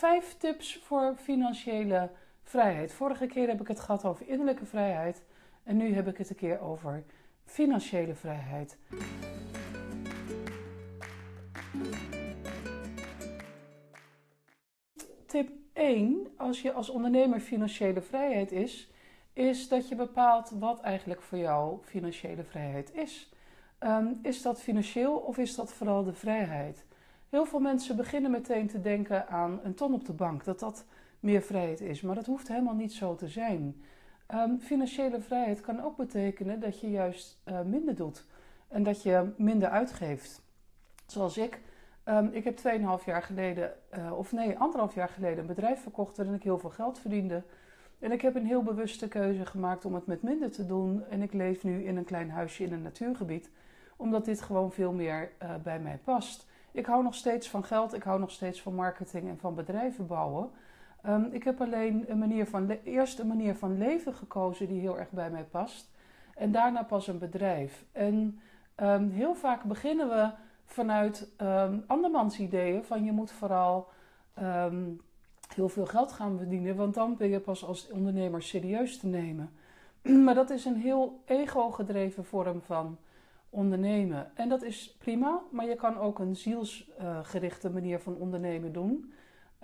vijf tips voor financiële vrijheid. Vorige keer heb ik het gehad over innerlijke vrijheid. En nu heb ik het een keer over financiële vrijheid. Tip 1, als je als ondernemer financiële vrijheid is, is dat je bepaalt wat eigenlijk voor jou financiële vrijheid is. Um, is dat financieel of is dat vooral de vrijheid? Heel veel mensen beginnen meteen te denken aan een ton op de bank, dat dat meer vrijheid is. Maar dat hoeft helemaal niet zo te zijn. Um, financiële vrijheid kan ook betekenen dat je juist uh, minder doet en dat je minder uitgeeft. Zoals ik. Um, ik heb 2,5 jaar geleden, uh, of nee, anderhalf jaar geleden een bedrijf verkocht waarin ik heel veel geld verdiende. En ik heb een heel bewuste keuze gemaakt om het met minder te doen. En ik leef nu in een klein huisje in een natuurgebied, omdat dit gewoon veel meer uh, bij mij past. Ik hou nog steeds van geld, ik hou nog steeds van marketing en van bedrijven bouwen. Um, ik heb alleen een manier van eerst een manier van leven gekozen die heel erg bij mij past. En daarna pas een bedrijf. En um, heel vaak beginnen we vanuit um, andermans ideeën van je moet vooral heel veel geld gaan verdienen, want dan ben je pas als ondernemer serieus te nemen. maar dat is een heel ego-gedreven vorm van ondernemen. En dat is prima, maar je kan ook een zielsgerichte manier van ondernemen doen.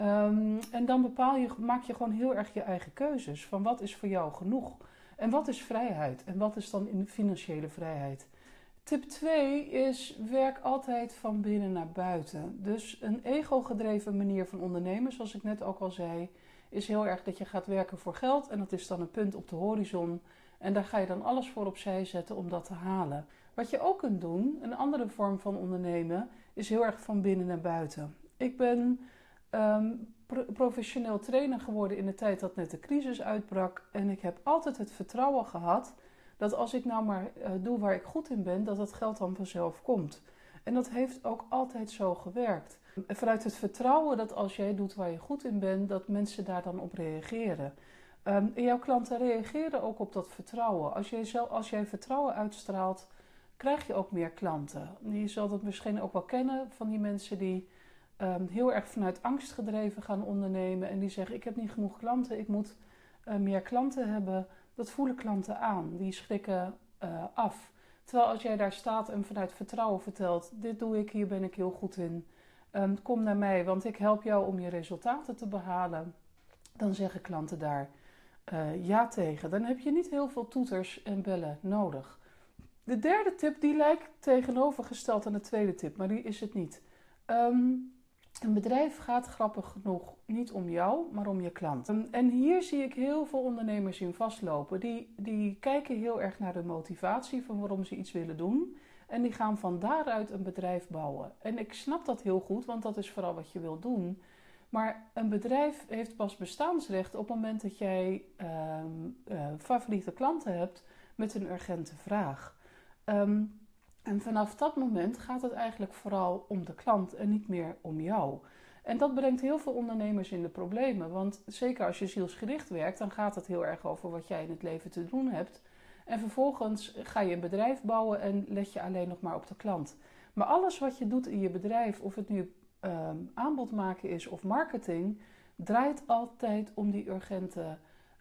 Um, en dan bepaal je, maak je gewoon heel erg je eigen keuzes. Van wat is voor jou genoeg? En wat is vrijheid? En wat is dan in financiële vrijheid? Tip 2 is werk altijd van binnen naar buiten. Dus een ego-gedreven manier van ondernemen, zoals ik net ook al zei, is heel erg dat je gaat werken voor geld. En dat is dan een punt op de horizon. En daar ga je dan alles voor opzij zetten om dat te halen. Wat je ook kunt doen, een andere vorm van ondernemen, is heel erg van binnen naar buiten. Ik ben um, professioneel trainer geworden in de tijd dat net de crisis uitbrak. En ik heb altijd het vertrouwen gehad dat als ik nou maar uh, doe waar ik goed in ben, dat het geld dan vanzelf komt. En dat heeft ook altijd zo gewerkt. Vanuit het vertrouwen dat als jij doet waar je goed in bent, dat mensen daar dan op reageren. Um, en jouw klanten reageren ook op dat vertrouwen. Als jij, zelf, als jij vertrouwen uitstraalt, krijg je ook meer klanten. Je zal dat misschien ook wel kennen van die mensen die um, heel erg vanuit angst gedreven gaan ondernemen. En die zeggen: Ik heb niet genoeg klanten, ik moet uh, meer klanten hebben. Dat voelen klanten aan, die schrikken uh, af. Terwijl als jij daar staat en vanuit vertrouwen vertelt: Dit doe ik, hier ben ik heel goed in. Um, kom naar mij, want ik help jou om je resultaten te behalen. Dan zeggen klanten daar uh, ja tegen. Dan heb je niet heel veel toeters en bellen nodig. De derde tip die lijkt tegenovergesteld aan de tweede tip, maar die is het niet. Um, een bedrijf gaat grappig genoeg niet om jou, maar om je klant. En hier zie ik heel veel ondernemers in vastlopen. Die, die kijken heel erg naar de motivatie van waarom ze iets willen doen. En die gaan van daaruit een bedrijf bouwen. En ik snap dat heel goed, want dat is vooral wat je wil doen. Maar een bedrijf heeft pas bestaansrecht op het moment dat jij uh, uh, favoriete klanten hebt met een urgente vraag. Um, en vanaf dat moment gaat het eigenlijk vooral om de klant en niet meer om jou. En dat brengt heel veel ondernemers in de problemen. Want zeker als je zielsgericht werkt, dan gaat het heel erg over wat jij in het leven te doen hebt. En vervolgens ga je een bedrijf bouwen en let je alleen nog maar op de klant. Maar alles wat je doet in je bedrijf, of het nu um, aanbod maken is of marketing, draait altijd om die urgente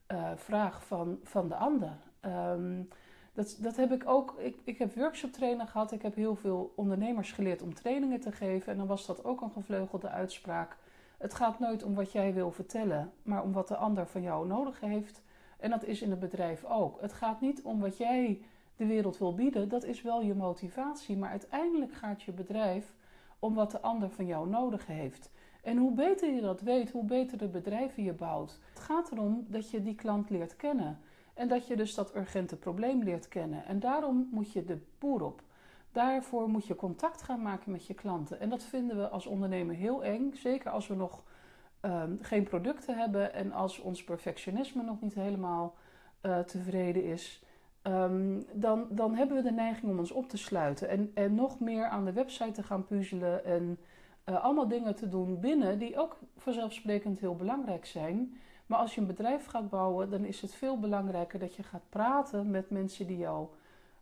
uh, vraag van, van de ander. Um, dat, dat heb ik ook. Ik, ik heb workshop trainer gehad. Ik heb heel veel ondernemers geleerd om trainingen te geven. En dan was dat ook een gevleugelde uitspraak. Het gaat nooit om wat jij wil vertellen, maar om wat de ander van jou nodig heeft. En dat is in het bedrijf ook. Het gaat niet om wat jij de wereld wil bieden. Dat is wel je motivatie. Maar uiteindelijk gaat je bedrijf om wat de ander van jou nodig heeft. En hoe beter je dat weet, hoe beter de bedrijven je bouwt. Het gaat erom dat je die klant leert kennen. En dat je dus dat urgente probleem leert kennen. En daarom moet je de boer op. Daarvoor moet je contact gaan maken met je klanten. En dat vinden we als ondernemer heel eng. Zeker als we nog um, geen producten hebben en als ons perfectionisme nog niet helemaal uh, tevreden is. Um, dan, dan hebben we de neiging om ons op te sluiten en, en nog meer aan de website te gaan puzzelen en uh, allemaal dingen te doen binnen die ook vanzelfsprekend heel belangrijk zijn. Maar als je een bedrijf gaat bouwen, dan is het veel belangrijker dat je gaat praten met mensen die jouw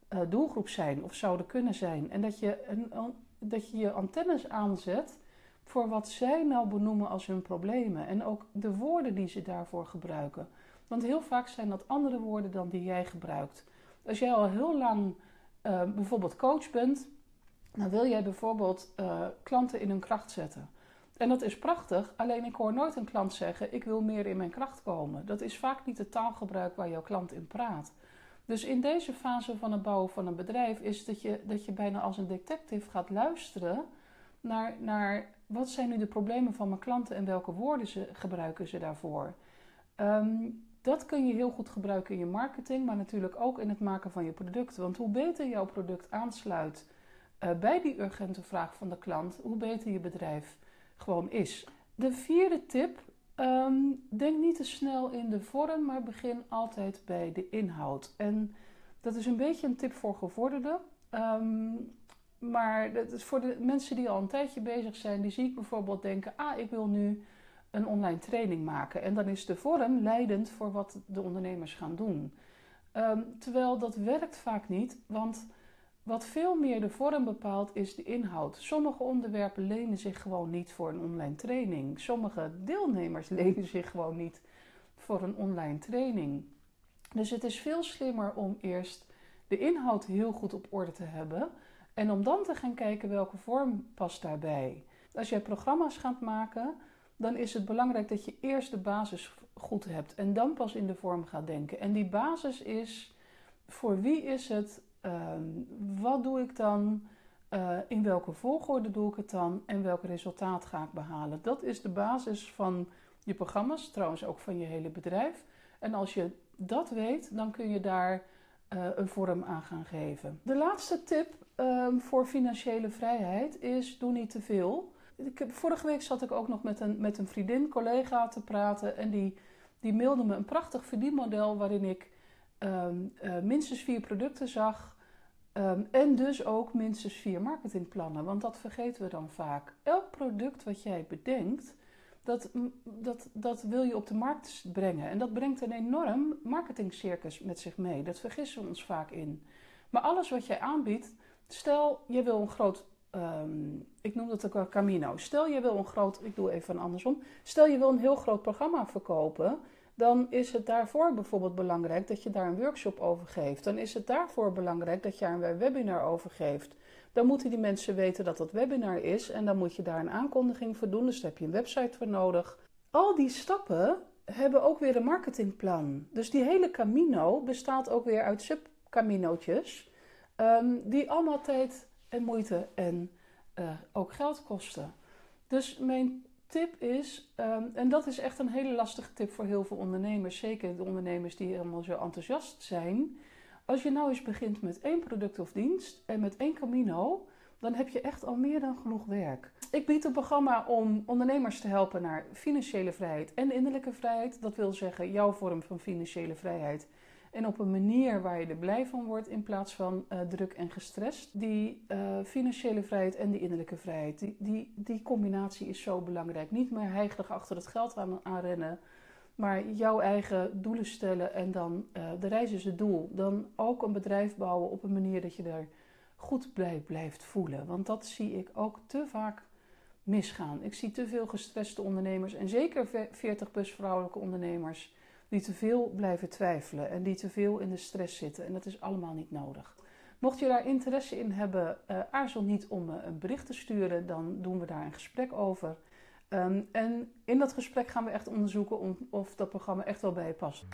uh, doelgroep zijn of zouden kunnen zijn. En dat je, een, dat je je antennes aanzet voor wat zij nou benoemen als hun problemen. En ook de woorden die ze daarvoor gebruiken. Want heel vaak zijn dat andere woorden dan die jij gebruikt. Als jij al heel lang uh, bijvoorbeeld coach bent, dan wil jij bijvoorbeeld uh, klanten in hun kracht zetten. En dat is prachtig, alleen ik hoor nooit een klant zeggen: Ik wil meer in mijn kracht komen. Dat is vaak niet het taalgebruik waar jouw klant in praat. Dus in deze fase van het bouwen van een bedrijf is dat je, dat je bijna als een detective gaat luisteren naar, naar wat zijn nu de problemen van mijn klanten en welke woorden ze, gebruiken ze daarvoor. Um, dat kun je heel goed gebruiken in je marketing, maar natuurlijk ook in het maken van je product. Want hoe beter jouw product aansluit uh, bij die urgente vraag van de klant, hoe beter je bedrijf gewoon is. De vierde tip: um, denk niet te snel in de vorm, maar begin altijd bij de inhoud. En dat is een beetje een tip voor gevorderden. Um, maar dat is voor de mensen die al een tijdje bezig zijn, die zie ik bijvoorbeeld denken: ah, ik wil nu een online training maken. En dan is de vorm leidend voor wat de ondernemers gaan doen. Um, terwijl dat werkt vaak niet, want wat veel meer de vorm bepaalt is de inhoud. Sommige onderwerpen lenen zich gewoon niet voor een online training. Sommige deelnemers lenen zich gewoon niet voor een online training. Dus het is veel slimmer om eerst de inhoud heel goed op orde te hebben en om dan te gaan kijken welke vorm past daarbij. Als jij programma's gaat maken, dan is het belangrijk dat je eerst de basis goed hebt en dan pas in de vorm gaat denken. En die basis is voor wie is het, ehm, wat doe ik dan, uh, in welke volgorde doe ik het dan en welk resultaat ga ik behalen. Dat is de basis van je programma's, trouwens ook van je hele bedrijf. En als je dat weet, dan kun je daar uh, een vorm aan gaan geven. De laatste tip um, voor financiële vrijheid is: doe niet te veel ik vorige week zat ik ook nog met een, met een vriendin, collega te praten. En die, die mailde me een prachtig verdienmodel waarin ik um, uh, minstens vier producten zag. Um, en dus ook minstens vier marketingplannen. Want dat vergeten we dan vaak. Elk product wat jij bedenkt, dat, dat, dat wil je op de markt brengen. En dat brengt een enorm marketingcircus met zich mee. Dat vergissen we ons vaak in. Maar alles wat jij aanbiedt, stel je wil een groot Um, ik noem dat ook wel Camino. Stel je wil een groot, ik doe even andersom. Stel je wil een heel groot programma verkopen, dan is het daarvoor bijvoorbeeld belangrijk dat je daar een workshop over geeft. Dan is het daarvoor belangrijk dat je daar een webinar over geeft. Dan moeten die mensen weten dat dat webinar is en dan moet je daar een aankondiging voor doen. Dus daar heb je een website voor nodig. Al die stappen hebben ook weer een marketingplan. Dus die hele Camino bestaat ook weer uit subcaminootjes, um, die allemaal tijd en moeite en uh, ook geld kosten. Dus mijn tip is, um, en dat is echt een hele lastige tip voor heel veel ondernemers, zeker de ondernemers die helemaal zo enthousiast zijn. Als je nou eens begint met één product of dienst en met één camino, dan heb je echt al meer dan genoeg werk. Ik bied een programma om ondernemers te helpen naar financiële vrijheid en innerlijke vrijheid. Dat wil zeggen jouw vorm van financiële vrijheid en op een manier waar je er blij van wordt in plaats van uh, druk en gestrest. Die uh, financiële vrijheid en die innerlijke vrijheid, die, die, combinatie is zo belangrijk. Niet meer heigelig achter het geld aan, aanrennen, maar jouw eigen doelen stellen en dan uh, de reis is het doel. Dan ook een bedrijf bouwen op een manier dat je er goed bij blijft voelen. Want dat zie ik ook te vaak misgaan. Ik zie te veel gestreste ondernemers en zeker 40-plus vrouwelijke ondernemers die te veel blijven twijfelen en die te veel in de stress zitten. En dat is allemaal niet nodig. Mocht je daar interesse in hebben, uh, aarzel niet om me een bericht te sturen, dan doen we daar een gesprek over. Um, en in dat gesprek gaan we echt onderzoeken of dat programma echt wel bij je past.